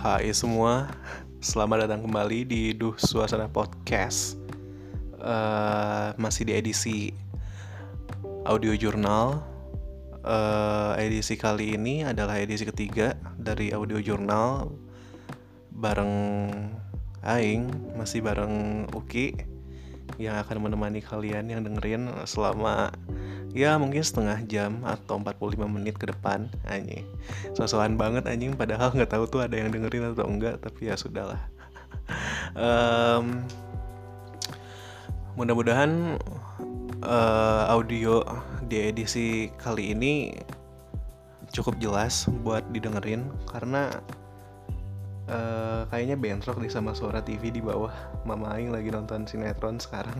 Hai semua, selamat datang kembali di Duh Suasana Podcast. Uh, Masih di edisi audio jurnal. Uh, Edisi kali ini adalah edisi ketiga dari audio jurnal. Bareng Aing, masih bareng Uki Yang akan menemani kalian yang dengerin selama ya mungkin setengah jam atau 45 menit ke depan anjing. Sosokan banget anjing padahal nggak tahu tuh ada yang dengerin atau enggak tapi ya sudahlah. Um, mudah-mudahan uh, audio di edisi kali ini cukup jelas buat didengerin karena uh, kayaknya bentrok di sama suara TV di bawah. Mama Aing lagi nonton sinetron sekarang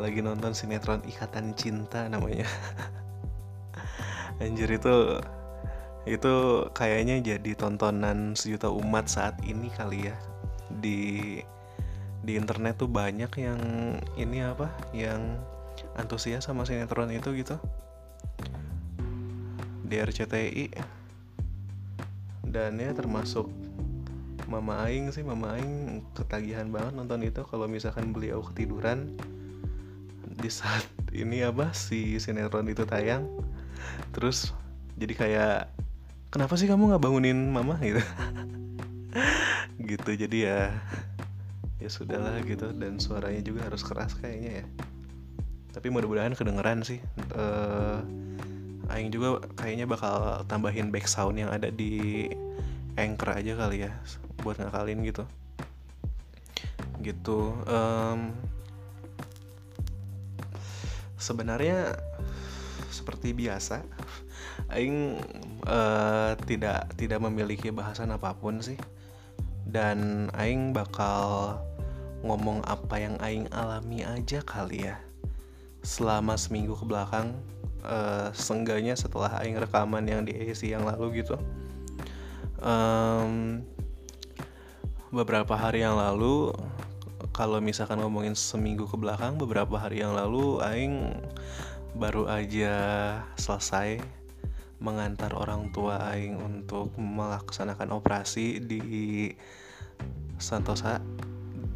lagi nonton sinetron Ikatan Cinta namanya. Anjir itu itu kayaknya jadi tontonan sejuta umat saat ini kali ya. Di di internet tuh banyak yang ini apa yang antusias sama sinetron itu gitu. Di RCTI dan ya termasuk Mama Aing sih Mama Aing ketagihan banget nonton itu. Kalau misalkan beliau ketiduran di saat ini apa si sinetron itu tayang. Terus jadi kayak kenapa sih kamu nggak bangunin mama? gitu. Gitu jadi ya ya sudahlah gitu. Dan suaranya juga harus keras kayaknya ya. Tapi mudah-mudahan kedengeran sih. Uh, Aing juga kayaknya bakal tambahin back sound yang ada di anchor aja kali ya buat ngakalin gitu. Gitu um, sebenarnya seperti biasa aing uh, tidak tidak memiliki bahasan apa pun sih. Dan aing bakal ngomong apa yang aing alami aja kali ya. Selama seminggu ke belakang uh, seenggaknya setelah aing rekaman yang di AC yang lalu gitu um, beberapa hari yang lalu kalau misalkan ngomongin seminggu ke belakang beberapa hari yang lalu aing baru aja selesai mengantar orang tua aing untuk melaksanakan operasi di Santosa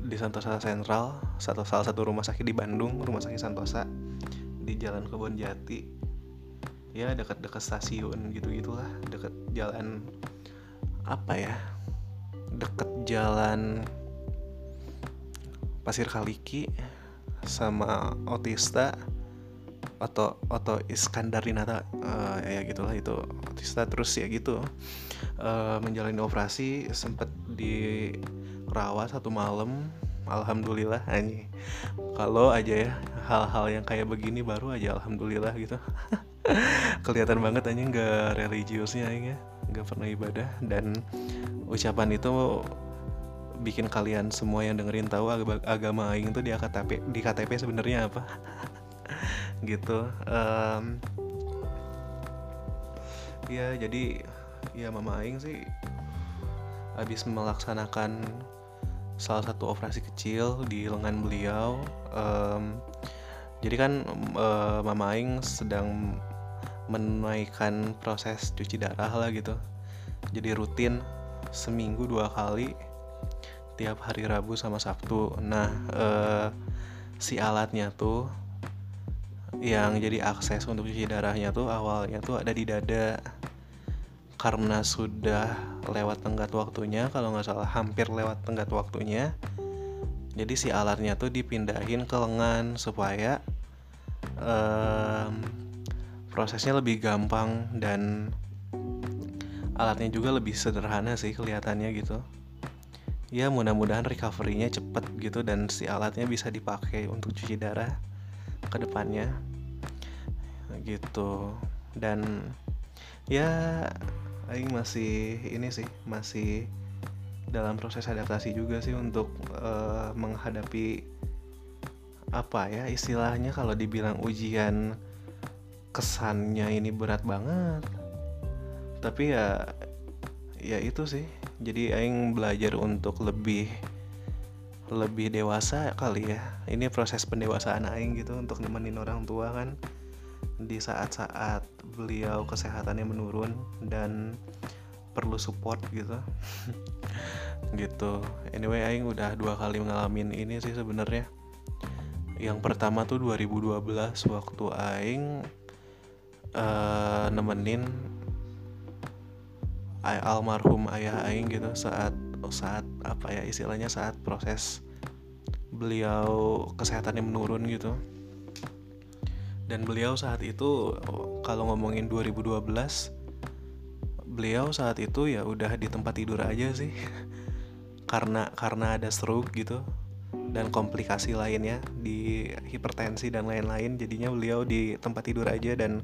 di Santosa Sentral satu salah satu rumah sakit di Bandung rumah sakit Santosa di Jalan Kebon Jati. Ya dekat-dekat stasiun gitu gitulah dekat jalan apa ya dekat jalan Pasir Kaliki sama Otista atau Oto Iskandarinata uh, ya gitulah itu. Otista terus ya gitu. Uh, menjalani operasi sempat dirawat satu malam. Alhamdulillah hanya kalau aja ya hal-hal yang kayak begini baru aja alhamdulillah gitu. Kelihatan banget aja nggak religiusnya ya. Nggak pernah ibadah. Dan ucapan itu bikin kalian semua yang dengerin tahu agama aing tuh di KTP di KTP sebenarnya apa? Gitu um, ya jadi ya mama aing sih habis melaksanakan salah satu operasi kecil di lengan beliau um, jadi kan uh, mama aing sedang menunaikan proses cuci darah lah gitu. Jadi rutin seminggu dua kali tiap hari Rabu sama Sabtu. Nah, eh, si alatnya tuh yang jadi akses untuk cuci darahnya tuh awalnya tuh ada di dada karena sudah lewat tenggat waktunya kalau nggak salah hampir lewat tenggat waktunya jadi si alatnya tuh dipindahin ke lengan supaya um, prosesnya lebih gampang dan alatnya juga lebih sederhana sih kelihatannya gitu ya mudah-mudahan recovery-nya cepet gitu dan si alatnya bisa dipakai untuk cuci darah ke depannya. Gitu. Dan ya Aing masih ini sih masih dalam proses adaptasi juga sih untuk uh, menghadapi apa ya istilahnya kalau dibilang ujian kesannya ini berat banget. Tapi ya ya itu sih jadi aing belajar untuk lebih lebih dewasa kali ya. Ini proses pendewasaan aing gitu untuk nemenin orang tua kan. Di saat-saat beliau kesehatannya menurun dan perlu support gitu. Gitu. Anyway aing udah dua kali ngalamin ini sih sebenarnya. Yang pertama tuh 2012 waktu aing uh, nemenin almarhum ayah aing gitu saat saat apa ya istilahnya saat proses beliau kesehatannya menurun gitu. Dan beliau saat itu kalau ngomongin 2012 beliau saat itu ya udah di tempat tidur aja sih. Karena karena ada stroke gitu dan komplikasi lainnya di hipertensi dan lain-lain jadinya beliau di tempat tidur aja dan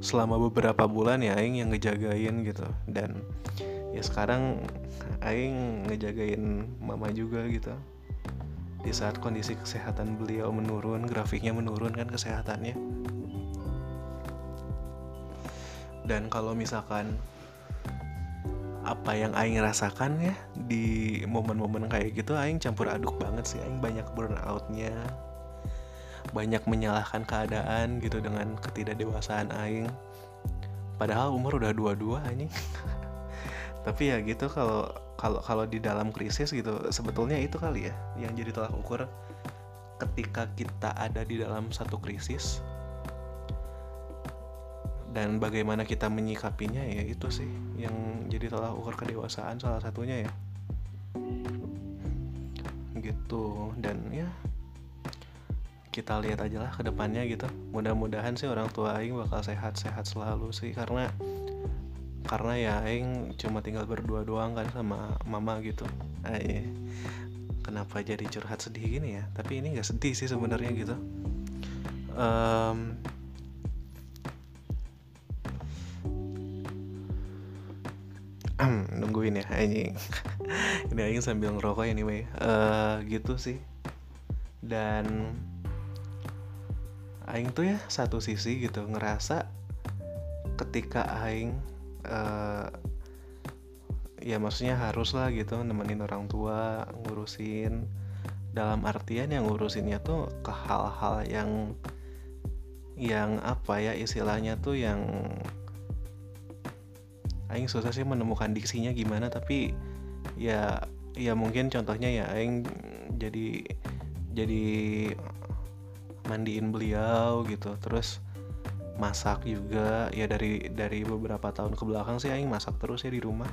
selama beberapa bulan ya Aing yang ngejagain gitu. Dan ya sekarang Aing ngejagain mama juga gitu. Di saat kondisi kesehatan beliau menurun grafiknya menurun kan kesehatannya. Dan kalau misalkan apa yang Aing rasakan ya di momen-momen kayak gitu Aing campur aduk banget sih Aing banyak burnoutnya banyak menyalahkan keadaan gitu dengan ketidakdewasaan aing. Padahal umur udah dua-dua anjing. Tapi ya gitu kalau kalau kalau di dalam krisis gitu sebetulnya itu kali ya yang jadi tolak ukur ketika kita ada di dalam satu krisis. Dan bagaimana kita menyikapinya ya itu sih yang jadi tolak ukur kedewasaan salah satunya ya. Gitu dan ya kita lihat aja lah ke depannya gitu. Mudah-mudahan sih orang tua Aing bakal sehat-sehat selalu sih karena karena ya Aing cuma tinggal berdua doang kan sama mama gitu. Ay, kenapa jadi curhat sedih gini ya? Tapi ini nggak sedih sih sebenarnya gitu. Um, nungguin ya anjing. Ini Aing sambil ngerokok anyway. Uh, gitu sih. Dan aing tuh ya satu sisi gitu ngerasa ketika aing uh, ya maksudnya harus lah gitu nemenin orang tua ngurusin dalam artian yang ngurusinnya tuh ke hal-hal yang yang apa ya istilahnya tuh yang aing susah sih menemukan diksinya gimana tapi ya ya mungkin contohnya ya aing jadi jadi mandiin beliau gitu. Terus masak juga. Ya dari dari beberapa tahun ke belakang sih aing masak terus ya di rumah.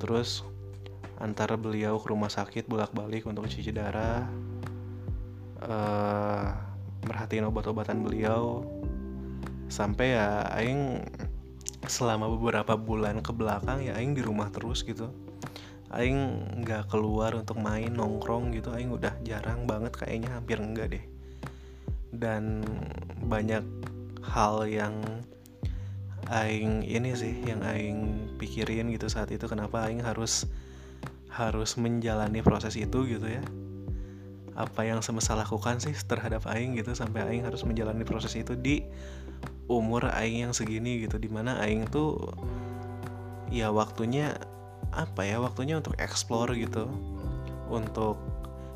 Terus antara beliau ke rumah sakit bolak-balik untuk cuci darah. Uh, merhatiin obat-obatan beliau. Sampai ya aing selama beberapa bulan ke belakang ya aing di rumah terus gitu. Aing nggak keluar untuk main nongkrong gitu. Aing udah jarang banget kayaknya hampir enggak deh dan banyak hal yang aing ini sih yang aing pikirin gitu saat itu kenapa aing harus harus menjalani proses itu gitu ya. Apa yang semesta lakukan sih terhadap aing gitu sampai aing harus menjalani proses itu di umur aing yang segini gitu. Di mana aing tuh ya waktunya apa ya waktunya untuk explore gitu. Untuk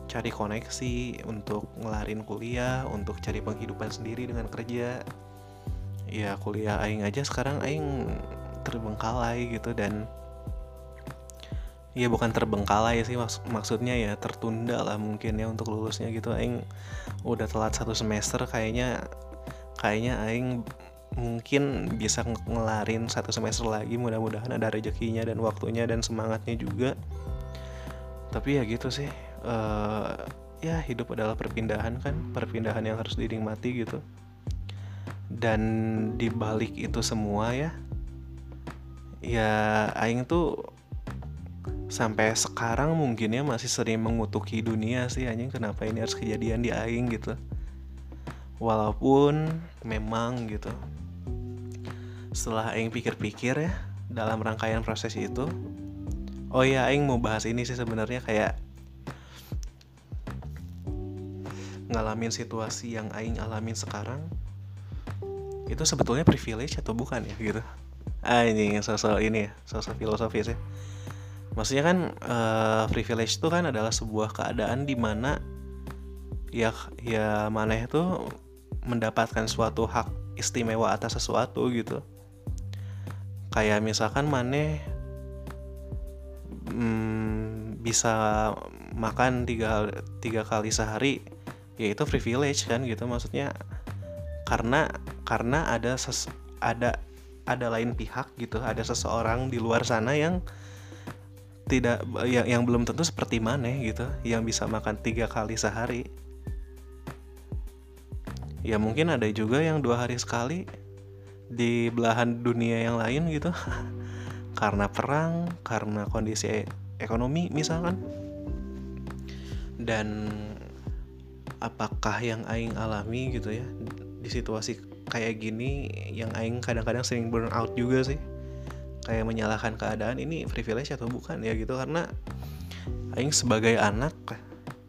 cari koneksi untuk ngelarin kuliah untuk cari penghidupan sendiri dengan kerja. Ya kuliah aing aja sekarang aing terbengkalai gitu dan ya bukan terbengkalai sih maks maksudnya ya tertunda lah mungkin ya untuk lulusnya gitu. Aing udah telat satu semester kayaknya kayaknya aing mungkin bisa ngelarin satu semester lagi mudah-mudahan ada rezekinya dan waktunya dan semangatnya juga. Tapi ya gitu sih uh, ya hidup adalah perpindahan kan perpindahan yang harus dinikmati gitu. Dan dibalik itu semua ya ya Aing tuh sampai sekarang mungkin ya masih sering mengutuki dunia sih anjing kenapa ini harus kejadian di Aing gitu. Walaupun memang gitu setelah Aing pikir-pikir ya dalam rangkaian proses itu oh ya Aing mau bahas ini sih sebenarnya kayak ngalamin situasi yang aing alamin sekarang itu sebetulnya privilege atau bukan ya gitu? Ini sosok ini ya sosok filosofis ya. Maksudnya kan uh, privilege itu kan adalah sebuah keadaan di mana ya ya maneh itu mendapatkan suatu hak istimewa atas sesuatu gitu. Kayak misalkan maneh hmm, bisa makan tiga tiga kali sehari ya itu privilege kan gitu maksudnya karena karena ada ses, ada ada lain pihak gitu ada seseorang di luar sana yang tidak yang yang belum tentu seperti mana gitu yang bisa makan tiga kali sehari. Ya mungkin ada juga yang dua hari sekali di belahan dunia yang lain gitu karena perang karena kondisi ekonomi misalkan. Dan apakah yang aing alami gitu ya di situasi kayak gini yang aing kadang-kadang sering burn out juga sih. Kayak menyalahkan keadaan ini privilege atau bukan ya gitu. Karena aing sebagai anak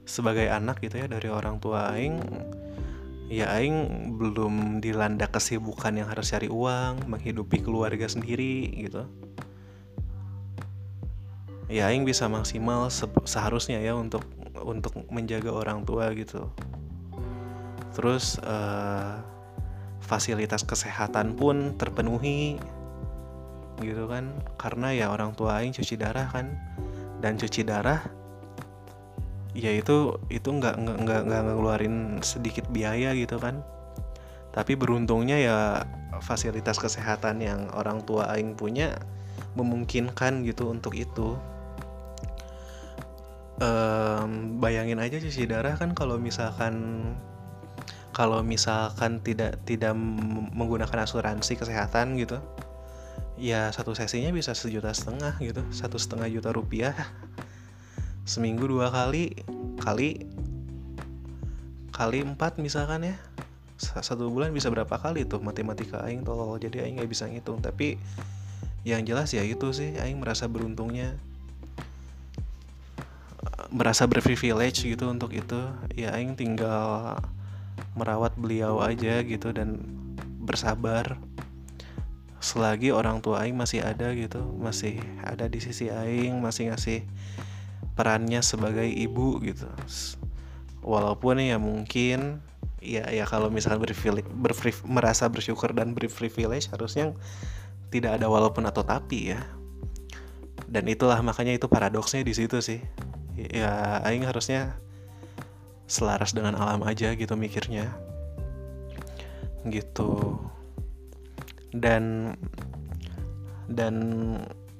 sebagai anak gitu ya dari orang tua aing ya aing belum dilanda kesibukan yang harus cari uang menghidupi keluarga sendiri gitu. Ya aing bisa maksimal se seharusnya ya untuk untuk menjaga orang tua gitu. Terus uh, fasilitas kesehatan pun terpenuhi gitu kan. Karena ya orang tua aing cuci darah kan. Dan cuci darah ya itu itu nggak nggak nggak ngeluarin sedikit biaya gitu kan. Tapi beruntungnya ya fasilitas kesehatan yang orang tua aing punya memungkinkan gitu untuk itu um, bayangin aja cuci darah kan kalau misalkan kalau misalkan tidak tidak menggunakan asuransi kesehatan gitu ya satu sesinya bisa sejuta setengah gitu satu setengah juta rupiah. Seminggu dua kali kali kali empat misalkan ya. Satu bulan bisa berapa kali tuh matematika aing tolol jadi aing nggak bisa ngitung. Tapi yang jelas ya itu sih aing merasa beruntungnya merasa berprivilege gitu untuk itu. Ya aing tinggal merawat beliau aja gitu dan bersabar. Selagi orang tua aing masih ada gitu masih ada di sisi aing masih ngasih perannya sebagai ibu gitu. Walaupun ya mungkin ya ya kalau misalkan merasa bersyukur dan berprivilege harusnya tidak ada walaupun atau tapi ya. Dan itulah makanya itu paradoksnya di situ sih ya aing harusnya selaras dengan alam aja gitu mikirnya. Gitu. Dan dan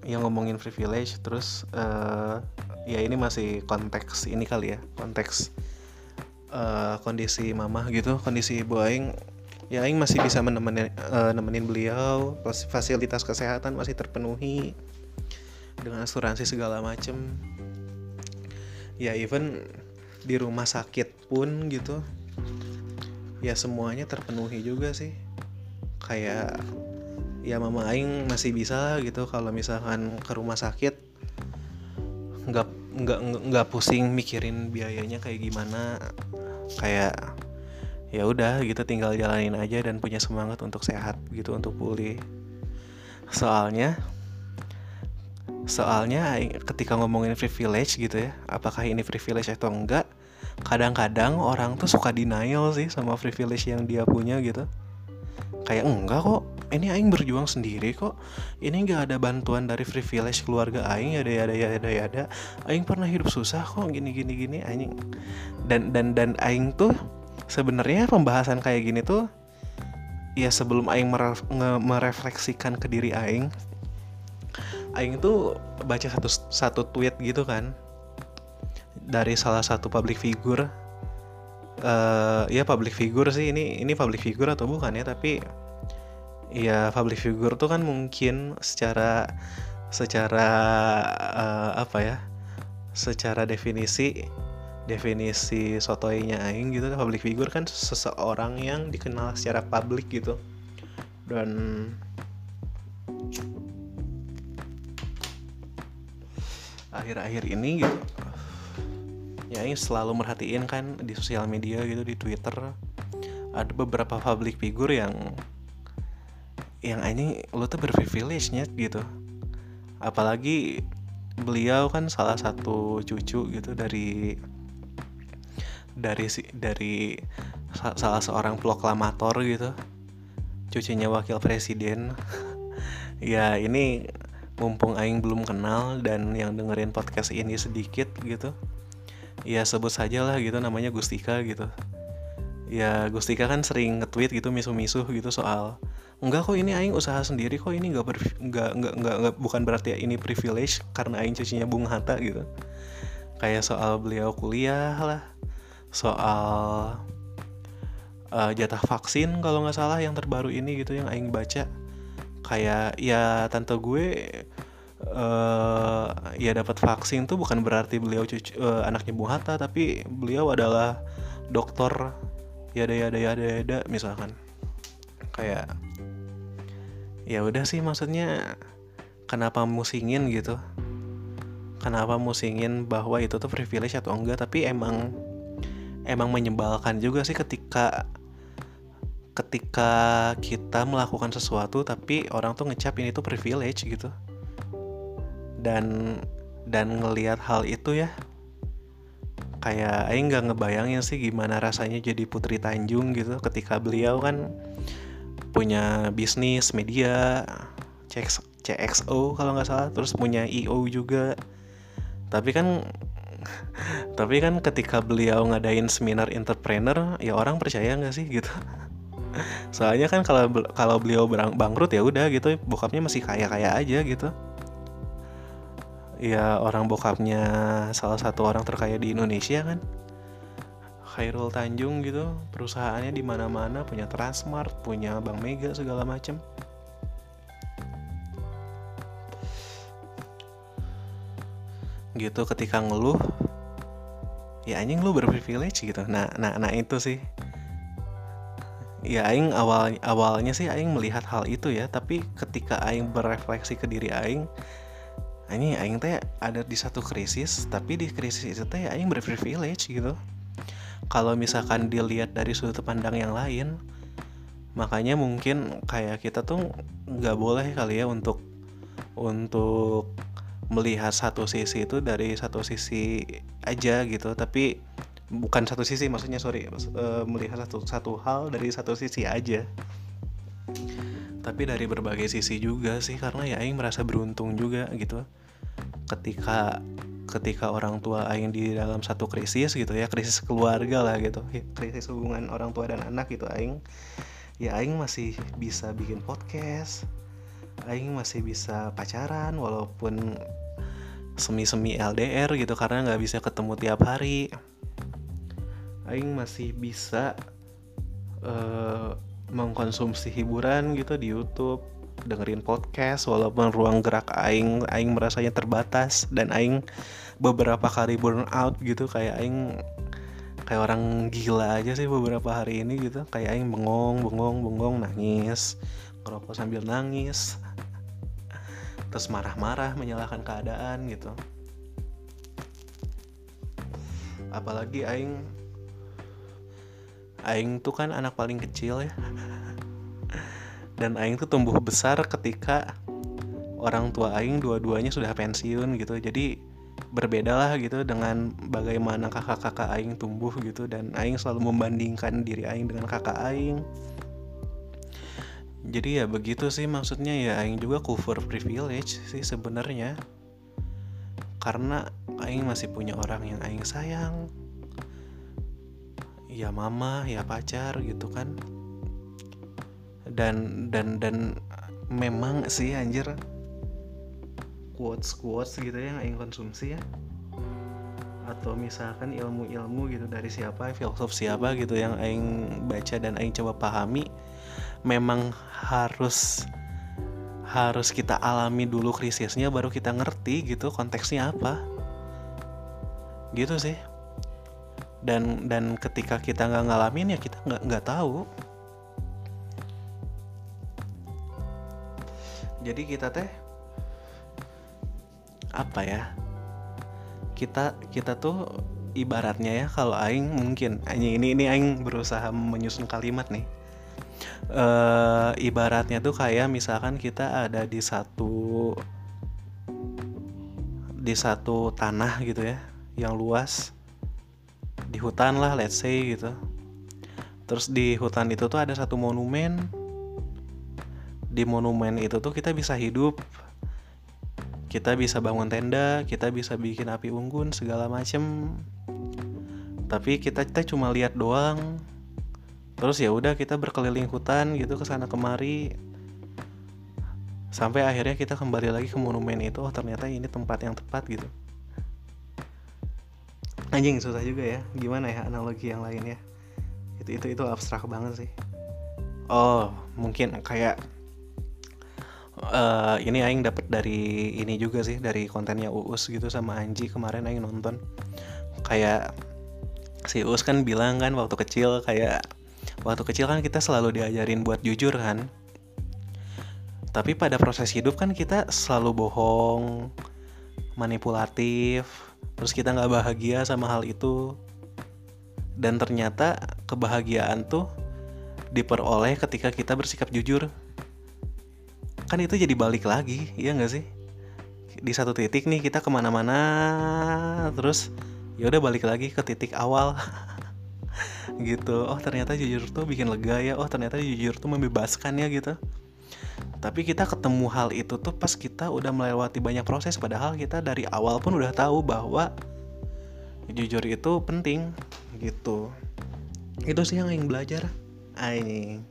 yang ngomongin privilege terus uh, ya ini masih konteks ini kali ya konteks uh, kondisi mama gitu kondisi ibu aing. Ya aing masih bisa menemenin uh, nemenin beliau fasilitas kesehatan masih terpenuhi dengan asuransi segala macem ya even di rumah sakit pun gitu ya semuanya terpenuhi juga sih. Kayak ya mama aing masih bisa gitu kalau misalkan ke rumah sakit nggak nggak nggak pusing mikirin biayanya kayak gimana. Kayak ya udah gitu tinggal jalanin aja dan punya semangat untuk sehat gitu untuk pulih. Soalnya soalnya ketika ngomongin privilege gitu ya apakah ini privilege atau enggak kadang-kadang orang tuh suka denial sih sama privilege yang dia punya gitu. Kayak enggak kok ini aing berjuang sendiri kok. Ini enggak ada bantuan dari privilege keluarga aing ada ada ada ada. Aing pernah hidup susah kok gini gini gini aing dan dan dan aing tuh sebenarnya pembahasan kayak gini tuh ya sebelum aing merefleksikan ke diri aing Aing tuh baca satu satu tweet gitu kan dari salah satu public figure. Uh, ya public figure sih ini ini public figure atau bukan ya tapi ya public figure tuh kan mungkin secara secara uh, apa ya secara definisi definisi sotoinya aing gitu public figure kan seseorang yang dikenal secara publik gitu. Dan akhir-akhir ini gitu. Ya ini selalu merhatiin kan di sosial media gitu di Twitter ada beberapa public figure yang yang ini lo tuh berprivilege nya gitu. Apalagi beliau kan salah satu cucu gitu dari dari dari salah seorang proklamator gitu. Cucunya wakil presiden. Ya ini mumpung aing belum kenal dan yang dengerin podcast ini sedikit gitu ya sebut saja lah gitu namanya Gustika gitu. Ya Gustika kan sering nge-tweet gitu misu-misu gitu soal enggak kok ini aing usaha sendiri kok ini nggak nggak nggak nggak bukan berarti ini privilege karena aing cucinya Bung Hatta gitu. Kayak soal beliau kuliah lah soal uh, jatah vaksin kalau nggak salah yang terbaru ini gitu yang aing baca kayak ya tante gue uh, ya dapat vaksin tuh bukan berarti beliau cucu, uh, anaknya Bung Hatta tapi beliau adalah dokter yada yada yada yada misalkan. Kayak ya udah sih maksudnya kenapa musingin gitu? Kenapa musingin bahwa itu tuh privilege atau enggak? Tapi emang emang menyebalkan juga sih ketika ketika kita melakukan sesuatu tapi orang tuh ngecap ini tuh privilege gitu. Dan dan ngelihat hal itu ya kayak Aing nggak ngebayangin sih gimana rasanya jadi Putri Tanjung gitu. Ketika beliau kan punya bisnis media CX, CXO kalau nggak salah terus punya IO juga. Tapi kan tapi kan ketika beliau ngadain seminar entrepreneur ya orang percaya nggak sih gitu soalnya kan kalau kalau beliau bangkrut ya udah gitu bokapnya masih kaya kaya aja gitu. Ya orang bokapnya salah satu orang terkaya di Indonesia kan. Khairul Tanjung gitu perusahaannya di mana-mana punya Transmart punya Bank Mega segala macem. Gitu ketika ngeluh ya anjing lu berprivilege gitu. Nah nah nah itu sih ya aing awal awalnya sih aing melihat hal itu ya tapi ketika aing berefleksi ke diri aing ini aing teh ada di satu krisis tapi di krisis itu teh aing berprivilege gitu. Kalau misalkan dilihat dari sudut pandang yang lain makanya mungkin kayak kita tuh nggak boleh kali ya untuk untuk melihat satu sisi itu dari satu sisi aja gitu. Tapi bukan satu sisi maksudnya sorry uh, melihat satu satu hal dari satu sisi aja. Tapi dari berbagai sisi juga sih karena ya Aing merasa beruntung juga gitu. Ketika ketika orang tua aing di dalam satu krisis gitu ya krisis keluarga lah gitu krisis hubungan orang tua dan anak gitu aing ya aing masih bisa bikin podcast aing masih bisa pacaran walaupun semi-semi LDR gitu karena nggak bisa ketemu tiap hari aing masih bisa uh, mengkonsumsi hiburan gitu di YouTube dengerin podcast walaupun ruang gerak aing aing merasanya terbatas dan aing beberapa kali burn out gitu kayak aing kayak orang gila aja sih beberapa hari ini gitu. Kayak aing bengong bengong bengong nangis ngerokok sambil nangis terus marah-marah menyalahkan keadaan gitu. Apalagi aing aing tuh kan anak paling kecil ya. Dan Aing tuh tumbuh besar ketika orang tua Aing dua-duanya sudah pensiun gitu. Jadi berbeda lah gitu dengan bagaimana kakak-kakak Aing tumbuh gitu. Dan Aing selalu membandingkan diri Aing dengan kakak Aing. Jadi ya begitu sih maksudnya ya. Aing juga cover privilege sih sebenarnya. Karena Aing masih punya orang yang Aing sayang ya mama ya pacar gitu kan. Dan dan dan memang sih anjir quotes quotes gitu ya yang konsumsi ya. Atau misalkan ilmu-ilmu gitu dari siapa filsuf siapa gitu yang aing baca dan aing coba pahami memang harus harus kita alami dulu krisisnya baru kita ngerti gitu konteksnya apa. Gitu sih dan dan ketika kita nggak ngalamin ya kita nggak nggak tahu. Jadi kita teh apa ya kita kita tuh ibaratnya ya kalau aing mungkin ini ini aing berusaha menyusun kalimat nih. Uh, ibaratnya tuh kayak misalkan kita ada di satu di satu tanah gitu ya yang luas di hutan lah let's say gitu. Terus di hutan itu tuh ada satu monumen. Di monumen itu tuh kita bisa hidup. Kita bisa bangun tenda kita bisa bikin api unggun segala macem. Tapi kita kita cuma lihat doang. Terus ya udah kita berkeliling hutan gitu ke sana kemari. Sampai akhirnya kita kembali lagi ke monumen itu oh ternyata ini tempat yang tepat gitu anjing susah juga ya. Gimana ya analogi yang lain ya? Itu itu itu abstrak banget sih. Oh mungkin kayak uh, ini aing dapat dari ini juga sih dari kontennya Uus gitu sama Anji kemarin aing nonton. Kayak si Us kan bilang kan waktu kecil kayak waktu kecil kan kita selalu diajarin buat jujur kan. Tapi pada proses hidup kan kita selalu bohong manipulatif terus kita nggak bahagia sama hal itu. Dan ternyata kebahagiaan tuh diperoleh ketika kita bersikap jujur. Kan itu jadi balik lagi ya nggak sih? Di satu titik nih kita ke mana-mana terus ya udah balik lagi ke titik awal. Gitu. Oh ternyata jujur tuh bikin lega ya. Oh ternyata jujur tuh membebaskan ya gitu tapi kita ketemu hal itu tuh pas kita udah melewati banyak proses padahal kita dari awal pun udah tahu bahwa jujur itu penting gitu. Itu sih yang aing belajar. Aing.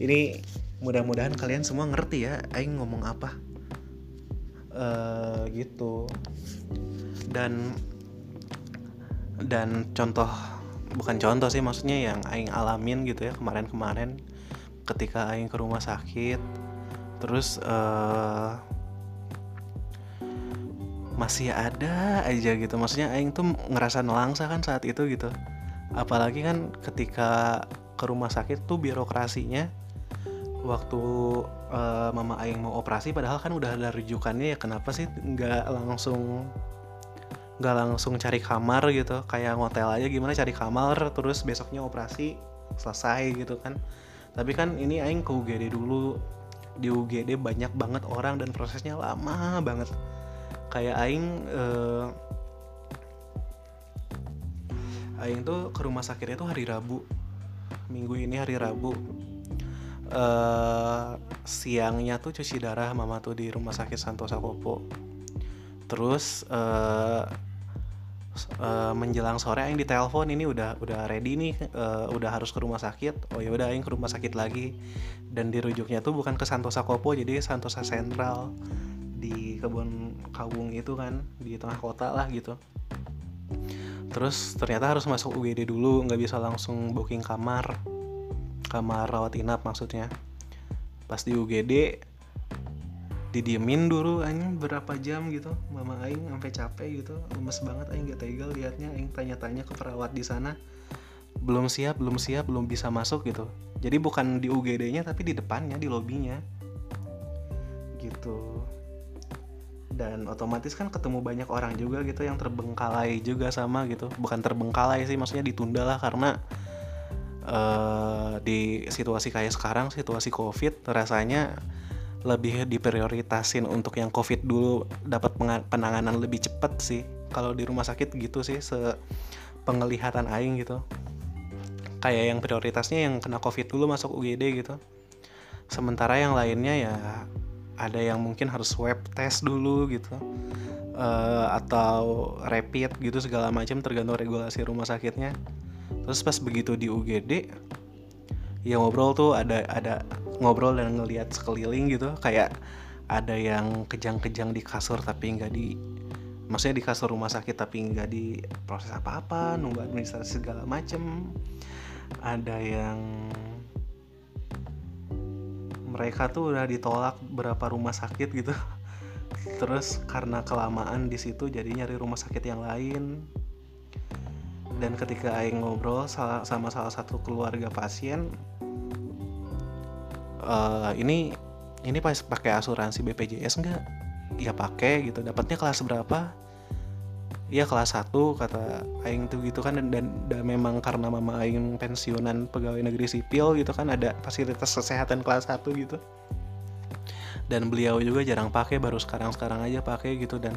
Ini mudah-mudahan kalian semua ngerti ya aing ngomong apa. Uh, gitu. Dan dan contoh bukan contoh sih maksudnya yang aing alamin gitu ya kemarin-kemarin ketika aing ke rumah sakit. Terus uh, masih ada aja gitu. Maksudnya aing tuh ngerasa nelangsa kan saat itu gitu. Apalagi kan ketika ke rumah sakit tuh birokrasinya. Waktu uh, mama aing mau operasi padahal kan udah ada rujukannya ya kenapa sih nggak langsung nggak langsung cari kamar gitu? Kayak hotel aja gimana cari kamar terus besoknya operasi selesai gitu kan tapi kan ini aing ke UGD dulu. Di UGD banyak banget orang dan prosesnya lama banget. Kayak aing eh, aing tuh ke rumah sakitnya tuh hari Rabu. Minggu ini hari Rabu. Eh, siangnya tuh cuci darah mama tuh di rumah sakit Santosa Kopo terus eh, uh, menjelang sore aing ditelepon ini udah udah ready nih uh, udah harus ke rumah sakit. Oh ya udah aing ke rumah sakit lagi. Dan dirujuknya tuh bukan ke Santosa Kopo jadi Santosa Sentral di kebun kawung itu kan di tengah kota lah gitu. Terus ternyata harus masuk UGD dulu nggak bisa langsung booking kamar kamar rawat inap maksudnya. Pas di UGD didiemin dulu aing berapa jam gitu. Mama aing sampai capek gitu lemes banget aing gak tega liatnya. Aing tanya-tanya ke perawat di sana. Belum siap belum siap belum bisa masuk gitu. Jadi bukan di UGD-nya tapi di depannya di lobbynya gitu. Dan otomatis kan ketemu banyak orang juga gitu yang terbengkalai juga sama gitu. Bukan terbengkalai sih maksudnya ditunda lah karena uh, di situasi kayak sekarang situasi covid rasanya lebih diprioritasin untuk yang covid dulu dapat penanganan lebih cepat sih. Kalau di rumah sakit gitu sih se penglihatan aing gitu. Kayak yang prioritasnya yang kena covid dulu masuk UGD gitu. Sementara yang lainnya ya ada yang mungkin harus swab test dulu gitu. Uh, atau rapid gitu segala macam tergantung regulasi rumah sakitnya. Terus pas begitu di UGD ya ngobrol tuh ada ada ngobrol dan ngelihat sekeliling gitu. Kayak ada yang kejang-kejang di kasur tapi nggak di maksudnya di kasur rumah sakit tapi nggak di proses apa-apa nunggu administrasi segala macem. Ada yang mereka tuh udah ditolak berapa rumah sakit gitu. Terus karena kelamaan di situ jadi nyari rumah sakit yang lain. Dan ketika Aing ngobrol sama salah satu keluarga pasien uh, ini ini pas pakai asuransi BPJS enggak ya pakai gitu. Dapatnya kelas berapa? Iya kelas 1 kata Aing tuh gitu kan. Dan, dan, dan memang karena mama Aing pensiunan pegawai negeri sipil gitu kan ada fasilitas kesehatan kelas 1 gitu. Dan beliau juga jarang pakai baru sekarang-sekarang aja pakai gitu. Dan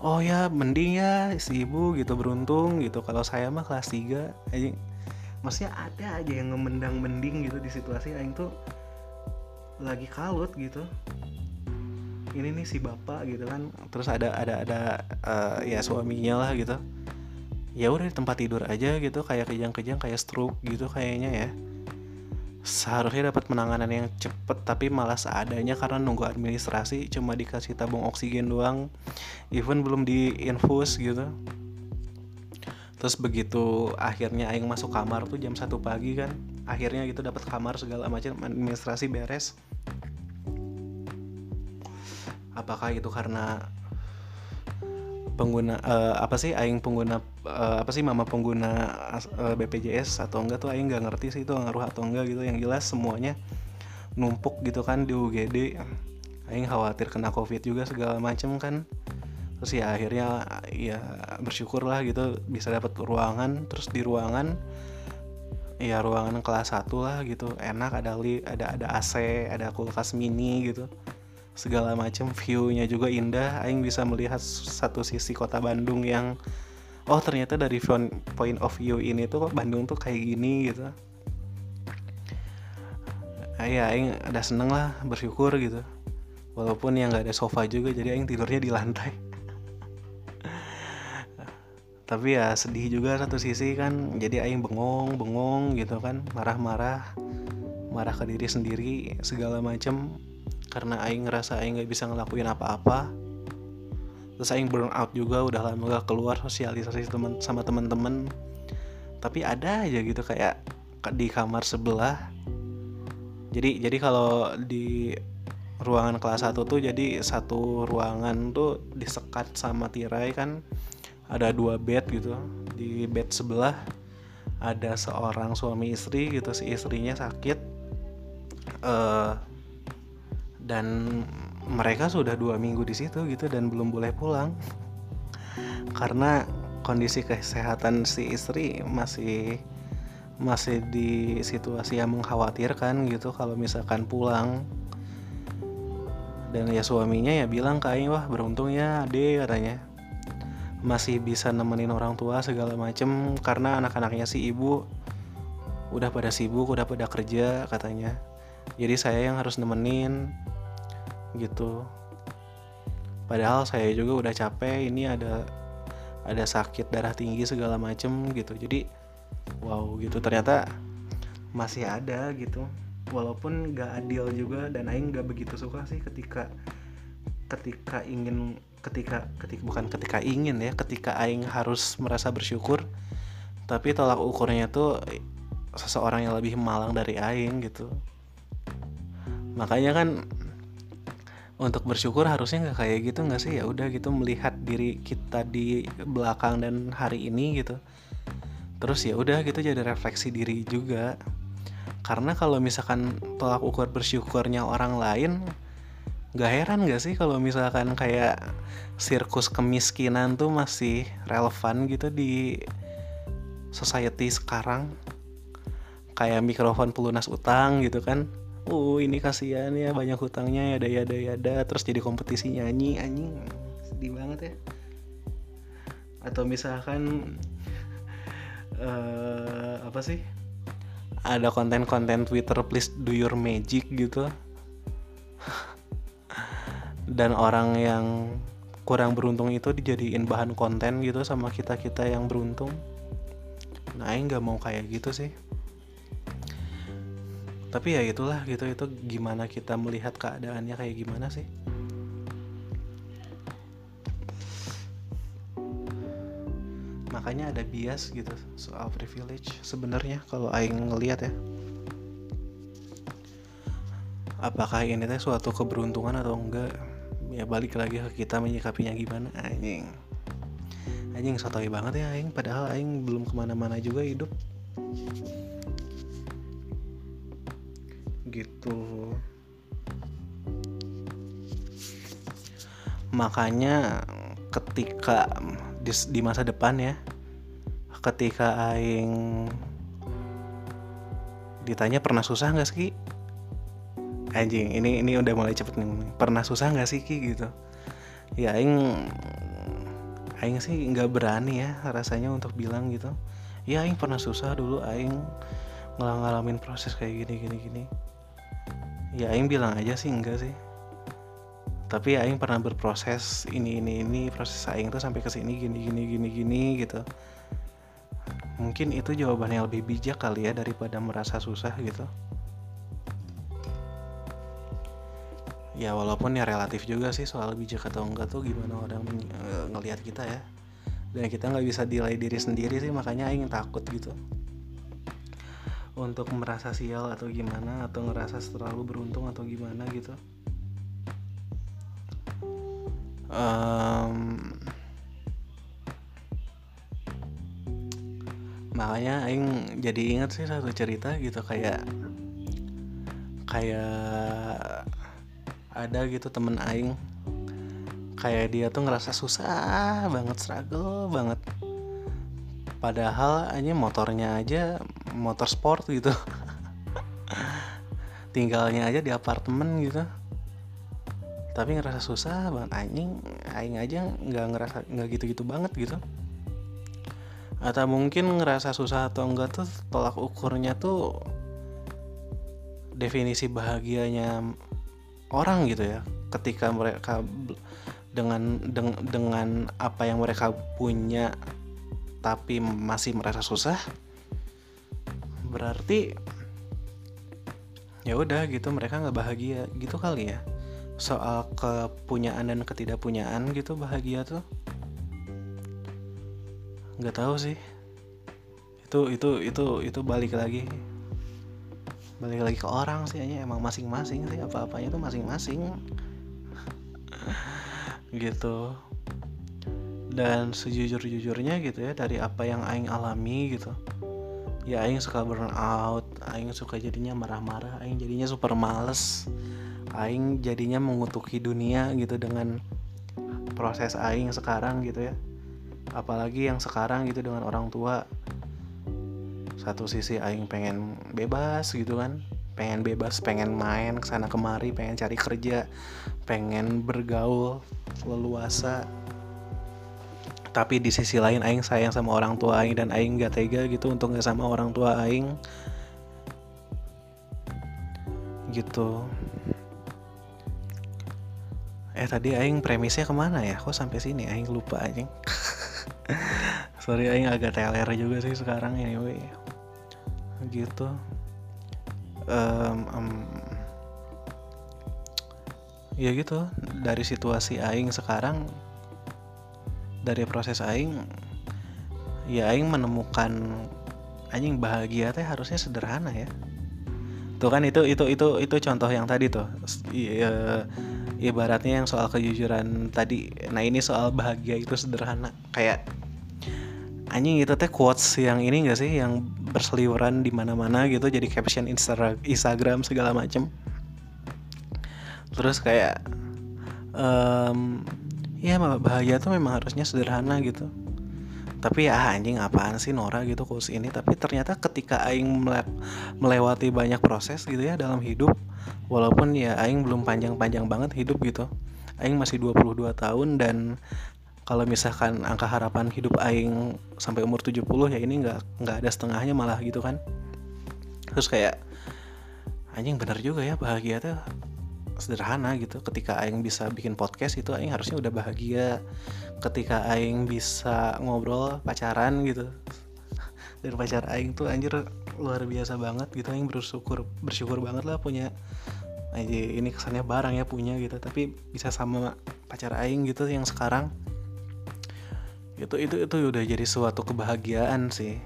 oh ya mending ya si ibu gitu beruntung gitu. Kalau saya mah kelas 3 aja maksudnya ada aja yang ngemendang mending gitu di situasi aing tuh lagi kalut gitu. Ini nih si bapak gitu kan. Terus ada ada ada uh, ya suaminya lah gitu. Ya udah di tempat tidur aja gitu kayak kejang-kejang kayak stroke gitu kayaknya ya. Seharusnya dapat penanganan yang cepet tapi malah seadanya karena nunggu administrasi cuma dikasih tabung oksigen doang. Even belum diinfus gitu. Terus begitu akhirnya Aing masuk kamar tuh jam satu pagi kan. Akhirnya gitu dapat kamar segala macam administrasi beres apakah itu karena pengguna uh, apa sih aing pengguna uh, apa sih mama pengguna uh, eh, BPJS atau enggak tuh aing nggak ngerti sih itu ngaruh atau enggak gitu. Yang jelas semuanya numpuk gitu kan di UGD aing khawatir kena covid juga segala macem kan. Terus ya akhirnya ya bersyukur lah gitu bisa dapat ruangan. Terus di ruangan ya ruangan kelas 1 lah gitu. Enak ada li ada ada AC ada kulkas mini gitu. Segala macam viewnya juga indah. Aing bisa melihat satu sisi kota Bandung yang oh ternyata dari point of view ini tuh Bandung tuh kayak gini gitu. Ya aing ada seneng lah bersyukur gitu. Walaupun yang nggak ada sofa juga jadi aing tidurnya di lantai tapi ya sedih juga satu sisi kan jadi aing bengong bengong gitu kan marah-marah marah ke diri sendiri segala macem. Karena aing ngerasa aing nggak bisa ngelakuin apa-apa. Terus aing burn out juga udah lama gak keluar sosialisasi temen sama teman-teman tapi ada aja gitu kayak di kamar sebelah. Jadi jadi kalau di ruangan kelas 1 tuh jadi satu ruangan tuh disekat sama tirai kan ada dua bed gitu. Di bed sebelah ada seorang suami istri gitu si istrinya sakit. Uh, dan mereka sudah dua minggu di situ gitu dan belum boleh pulang. Karena kondisi kesehatan si istri masih masih di situasi yang mengkhawatirkan gitu kalau misalkan pulang. Dan ya suaminya ya bilang Aing wah beruntung ya ade katanya masih bisa nemenin orang tua segala macem karena anak-anaknya si ibu udah pada sibuk udah pada kerja katanya. Jadi saya yang harus nemenin gitu. Padahal saya juga udah capek ini ada ada sakit darah tinggi segala macem gitu. Jadi wow gitu. Ternyata masih ada gitu. Walaupun gak adil juga dan Aing gak begitu suka sih ketika ketika ingin ketika ketika bukan ketika ingin ya ketika Aing harus merasa bersyukur tapi tolak ukurnya tuh seseorang yang lebih malang dari Aing gitu. Makanya kan untuk bersyukur harusnya nggak kayak gitu nggak sih? Ya udah gitu melihat diri kita di belakang dan hari ini gitu. Terus ya udah gitu jadi refleksi diri juga. Karena kalau misalkan tolak ukur bersyukurnya orang lain nggak heran gak sih kalau misalkan kayak sirkus kemiskinan tuh masih relevan gitu di society sekarang? Kayak mikrofon pelunas utang gitu kan? Uh ini kasihan ya banyak hutangnya ya ada ya ada ya ada terus jadi kompetisi nyanyi anjing. Sedih banget ya. Atau misalkan uh, apa sih? Ada konten-konten Twitter please do your magic gitu dan orang yang kurang beruntung itu dijadiin bahan konten gitu sama kita kita yang beruntung. Nah ini nggak mau kayak gitu sih. Tapi ya itulah gitu itu gimana kita melihat keadaannya kayak gimana sih? Makanya ada bias gitu soal privilege sebenarnya kalau aing ngelihat ya. Apakah ini teh suatu keberuntungan atau enggak ya balik lagi ke kita menyikapinya gimana anjing. Anjing sotoy banget ya aing padahal aing belum ke mana-mana juga hidup. Gitu. Makanya ketika di, di masa depan ya ketika aing ditanya pernah susah nggak sih anjing ini ini udah mulai cepet nih. Pernah susah nggak sih ki gitu? Ya aing aing sih nggak berani ya rasanya untuk bilang gitu. Ya aing pernah susah dulu aing ngalamin proses kayak gini gini gini. Ya aing bilang aja sih enggak sih. Tapi aing pernah berproses ini ini ini proses aing tuh sampai ke sini gini gini gini gini gitu. Mungkin itu jawaban yang lebih bijak kali ya daripada merasa susah gitu ya walaupun ya relatif juga sih soal bijak atau enggak tuh gimana orang uh, ngelihat kita ya. Dan kita nggak bisa nilai diri sendiri sih makanya aing takut gitu. Untuk merasa sial atau gimana atau ngerasa terlalu beruntung atau gimana gitu. Um, makanya aing jadi ingat sih satu cerita gitu kayak kayak ada gitu temen aing. Kayak dia tuh ngerasa susah banget struggle banget. Padahal aja motornya aja motor sport gitu. Tinggalnya aja di apartemen gitu. Tapi ngerasa susah banget. Anjing aing aja nggak ngerasa nggak gitu-gitu banget gitu. Atau mungkin ngerasa susah atau enggak tuh tolak ukurnya tuh definisi bahagianya orang gitu ya. Ketika mereka dengan deng, dengan apa yang mereka punya tapi masih merasa susah berarti ya udah gitu mereka nggak bahagia gitu kali ya. Soal kepunyaan dan ketidakpunyaan gitu bahagia tuh nggak tahu sih. Itu itu itu itu balik lagi balik lagi ke orang sih hanya emang masing-masing sih apa-apanya tuh masing-masing. Gitu. Dan sejujur-jujurnya gitu ya dari apa yang aing alami gitu ya aing suka burn out aing suka jadinya marah-marah aing jadinya super males aing jadinya mengutuki dunia gitu dengan proses aing sekarang gitu ya. Apalagi yang sekarang gitu dengan orang tua satu sisi aing pengen bebas gitu kan. Pengen bebas pengen main ke sana kemari pengen cari kerja pengen bergaul leluasa. Tapi di sisi lain aing sayang sama orang tua aing dan aing gak tega gitu untuk gak sama orang tua aing. Gitu. Eh tadi aing premisnya ke mana ya? Kok sampai sini? Aing lupa aja sorry aing agak teler juga sih sekarang anyway gitu. Um, um, ya gitu. Dari situasi aing sekarang dari proses aing ya aing menemukan anjing bahagia teh harusnya sederhana ya. Tuh kan itu itu itu itu contoh yang tadi tuh. Ya, ibaratnya yang soal kejujuran tadi. Nah ini soal bahagia itu sederhana. Kayak anjing itu teh quotes yang ini gak sih? Yang berseliweran di mana-mana gitu jadi caption Instagram segala macem. Terus kayak um, ya bahagia tuh memang harusnya sederhana gitu. Tapi ya anjing apaan sih Nora gitu quotes ini? Tapi ternyata ketika Aing melewati banyak proses gitu ya dalam hidup walaupun ya Aing belum panjang-panjang banget hidup gitu Aing masih 22 tahun dan kalau misalkan angka harapan hidup aing sampai umur 70 ya ini nggak nggak ada setengahnya malah gitu kan. Terus kayak anjing bener juga ya bahagia tuh sederhana gitu. Ketika aing bisa bikin podcast itu aing harusnya udah bahagia. Ketika aing bisa ngobrol pacaran gitu. Dan pacar aing tuh anjir luar biasa banget gitu. Aing bersyukur bersyukur banget lah punya aja ini kesannya barang ya punya gitu. Tapi bisa sama pacar aing gitu yang sekarang itu itu itu udah jadi suatu kebahagiaan sih.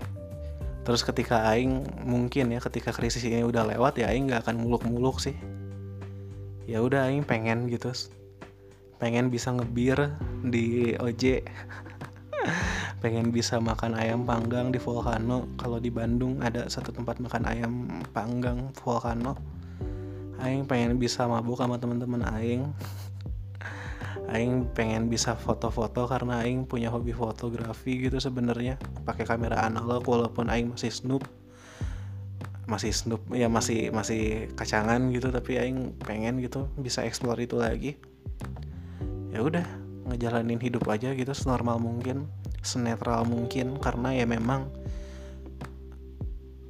Terus ketika aing mungkin ya ketika krisis ini udah lewat ya aing nggak akan muluk-muluk sih. Ya udah aing pengen gitu. Pengen bisa ngebir di OJ pengen bisa makan ayam panggang di Volcano. Kalau di Bandung ada satu tempat makan ayam panggang Volcano. Aing pengen bisa mabuk sama teman-teman aing aing pengen bisa foto-foto karena aing punya hobi fotografi gitu sebenarnya. Pakai kamera analog walaupun aing masih snoop. Masih snoop ya masih masih kacangan gitu tapi aing pengen gitu bisa explore itu lagi. Ya udah ngejalanin hidup aja gitu senormal mungkin senetral mungkin karena ya memang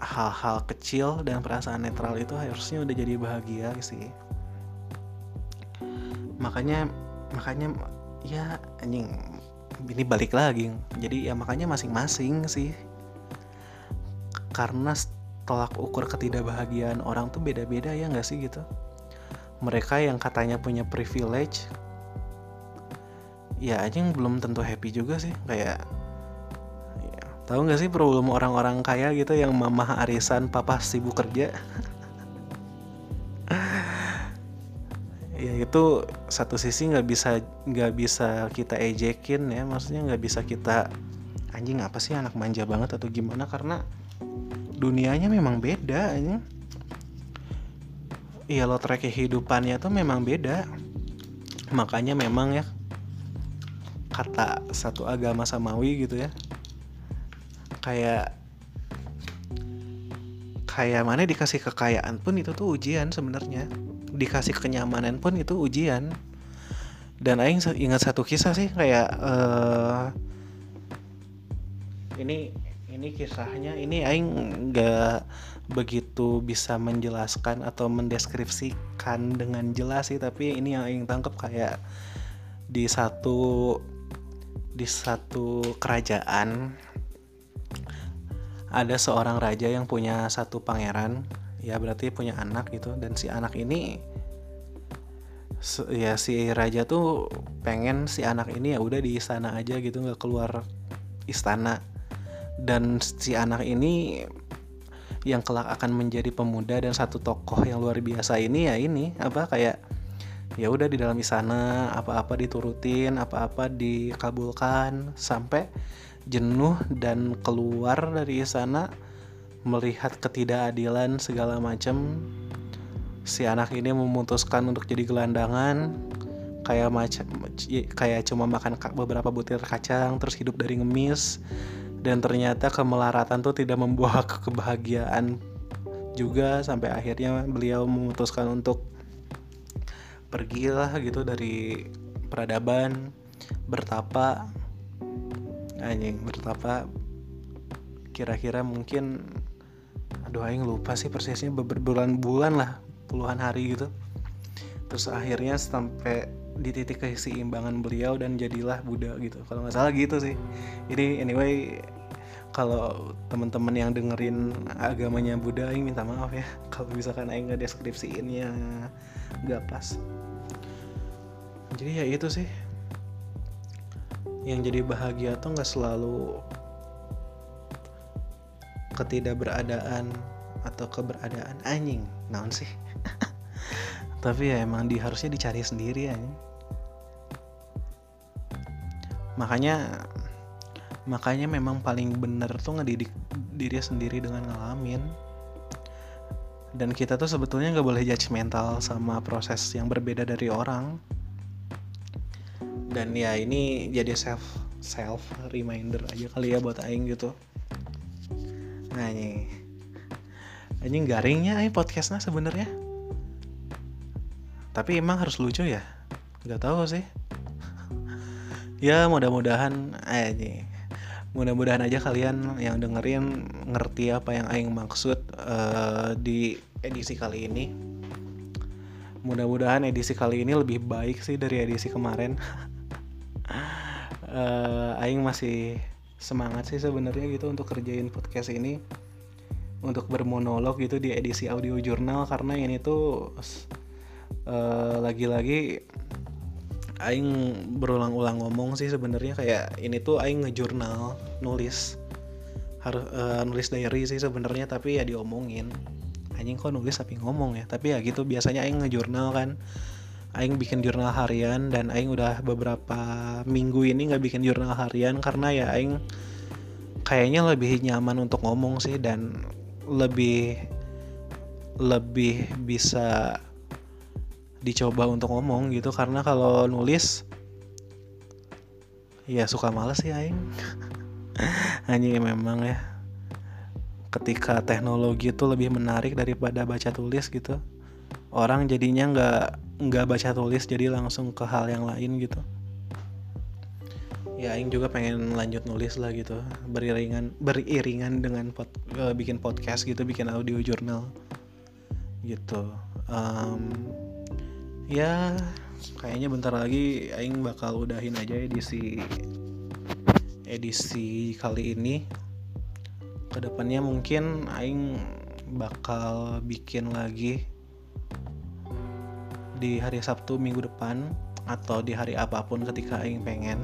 hal-hal kecil dan perasaan netral itu harusnya udah jadi bahagia sih. Makanya makanya ya anjing ini balik lagi. Jadi ya makanya masing-masing sih. Karena tolak ukur ketidakbahagiaan orang tuh beda-beda ya nggak sih gitu? Mereka yang katanya punya privilege ya anjing belum tentu happy juga sih. Kayak ya, tahu nggak sih problem orang-orang kaya gitu yang mamah arisan papa sibuk kerja ya itu satu sisi nggak bisa nggak bisa kita ejekin ya maksudnya nggak bisa kita anjing apa sih anak manja banget atau gimana? Karena dunianya memang beda ini iya lo track kehidupannya tuh memang beda. Makanya memang ya kata satu agama samawi gitu ya kayak kayak mana dikasih kekayaan pun itu tuh ujian sebenarnya dikasih kenyamanan pun itu ujian. Dan Aing ingat satu kisah sih kayak uh, ini ini kisahnya ini Aing nggak begitu bisa menjelaskan atau mendeskripsikan dengan jelas sih tapi ini yang Aing tangkap kayak di satu di satu kerajaan ada seorang raja yang punya satu pangeran ya berarti punya anak gitu. Dan si anak ini ya si raja tuh pengen si anak ini ya udah di istana aja gitu nggak keluar istana. Dan si anak ini yang kelak akan menjadi pemuda dan satu tokoh yang luar biasa ini ya ini apa kayak ya udah di dalam istana apa-apa diturutin apa-apa dikabulkan sampai jenuh dan keluar dari istana melihat ketidakadilan segala macam si anak ini memutuskan untuk jadi gelandangan kayak macam kayak cuma makan beberapa butir kacang terus hidup dari ngemis dan ternyata kemelaratan tuh tidak membawa kebahagiaan juga sampai akhirnya beliau memutuskan untuk pergilah gitu dari peradaban bertapa anjing bertapa kira-kira mungkin aduh aing lupa sih persisnya berbulan-bulan lah puluhan hari gitu. Terus akhirnya sampai di titik keseimbangan beliau dan jadilah Buddha gitu. Kalau nggak salah gitu sih. Jadi anyway kalau teman-teman yang dengerin agamanya Buddha Aing minta maaf ya. Kalau misalkan Aing nggak deskripsiinnya nggak pas. Jadi ya itu sih. Yang jadi bahagia tuh nggak selalu ketidakberadaan atau keberadaan anjing naon sih? Tapi ya emang di harusnya dicari sendiri ya makanya makanya memang paling bener tuh ngedidik diri sendiri dengan ngalamin. Dan kita tuh sebetulnya nggak boleh judgmental sama proses yang berbeda dari orang. Dan ya ini jadi self self reminder aja kali ya buat aing gitu nah ini. Anjing garingnya aing podcastnya sebenarnya. Tapi emang harus lucu ya? Nggak tahu sih. Ya mudah-mudahan eh mudah-mudahan aja kalian yang dengerin ngerti apa yang aing maksud uh, di edisi kali ini. Mudah-mudahan edisi kali ini lebih baik sih dari edisi kemarin. Uh, Aing masih semangat sih sebenarnya gitu untuk kerjain podcast ini. Untuk bermonolog gitu di edisi audio jurnal karena ini tuh uh, lagi-lagi Aing berulang-ulang ngomong sih sebenarnya kayak ini tuh Aing ngejurnal nulis harus uh, nulis diary sih sebenarnya tapi ya diomongin. Anjing kok nulis tapi ngomong ya? Tapi ya gitu biasanya Aing ngejurnal kan Aing bikin jurnal harian dan Aing udah beberapa minggu ini nggak bikin jurnal harian karena ya Aing kayaknya lebih nyaman untuk ngomong sih dan lebih lebih bisa dicoba untuk ngomong gitu. Karena kalau nulis ya suka males sih Aing. Hanya memang ya. Ketika teknologi itu lebih menarik daripada baca tulis gitu orang jadinya nggak nggak baca tulis jadi langsung ke hal yang lain gitu. Ya Aing juga pengen lanjut nulis lah gitu beriringan beriringan dengan pod, uh, bikin podcast gitu bikin audio jurnal gitu. Um, ya kayaknya bentar lagi Aing bakal udahin aja edisi edisi kali ini. Ke depannya mungkin Aing bakal bikin lagi di hari Sabtu minggu depan atau di hari apa pun ketika Aing pengen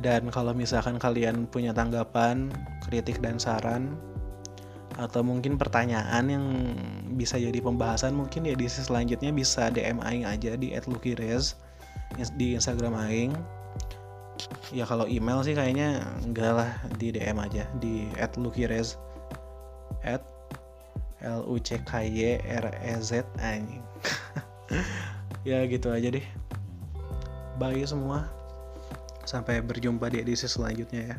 dan kalau misalkan kalian punya tanggapan, kritik dan saran atau mungkin pertanyaan yang bisa jadi pembahasan mungkin ya di selanjutnya bisa DM aing aja di @lukirez di Instagram aing. Ya kalau email sih kayaknya enggak lah di DM aja di @lukirez at L U C K Y R E Z anjing. ya gitu aja deh. Bye semua. Sampai berjumpa di edisi selanjutnya ya.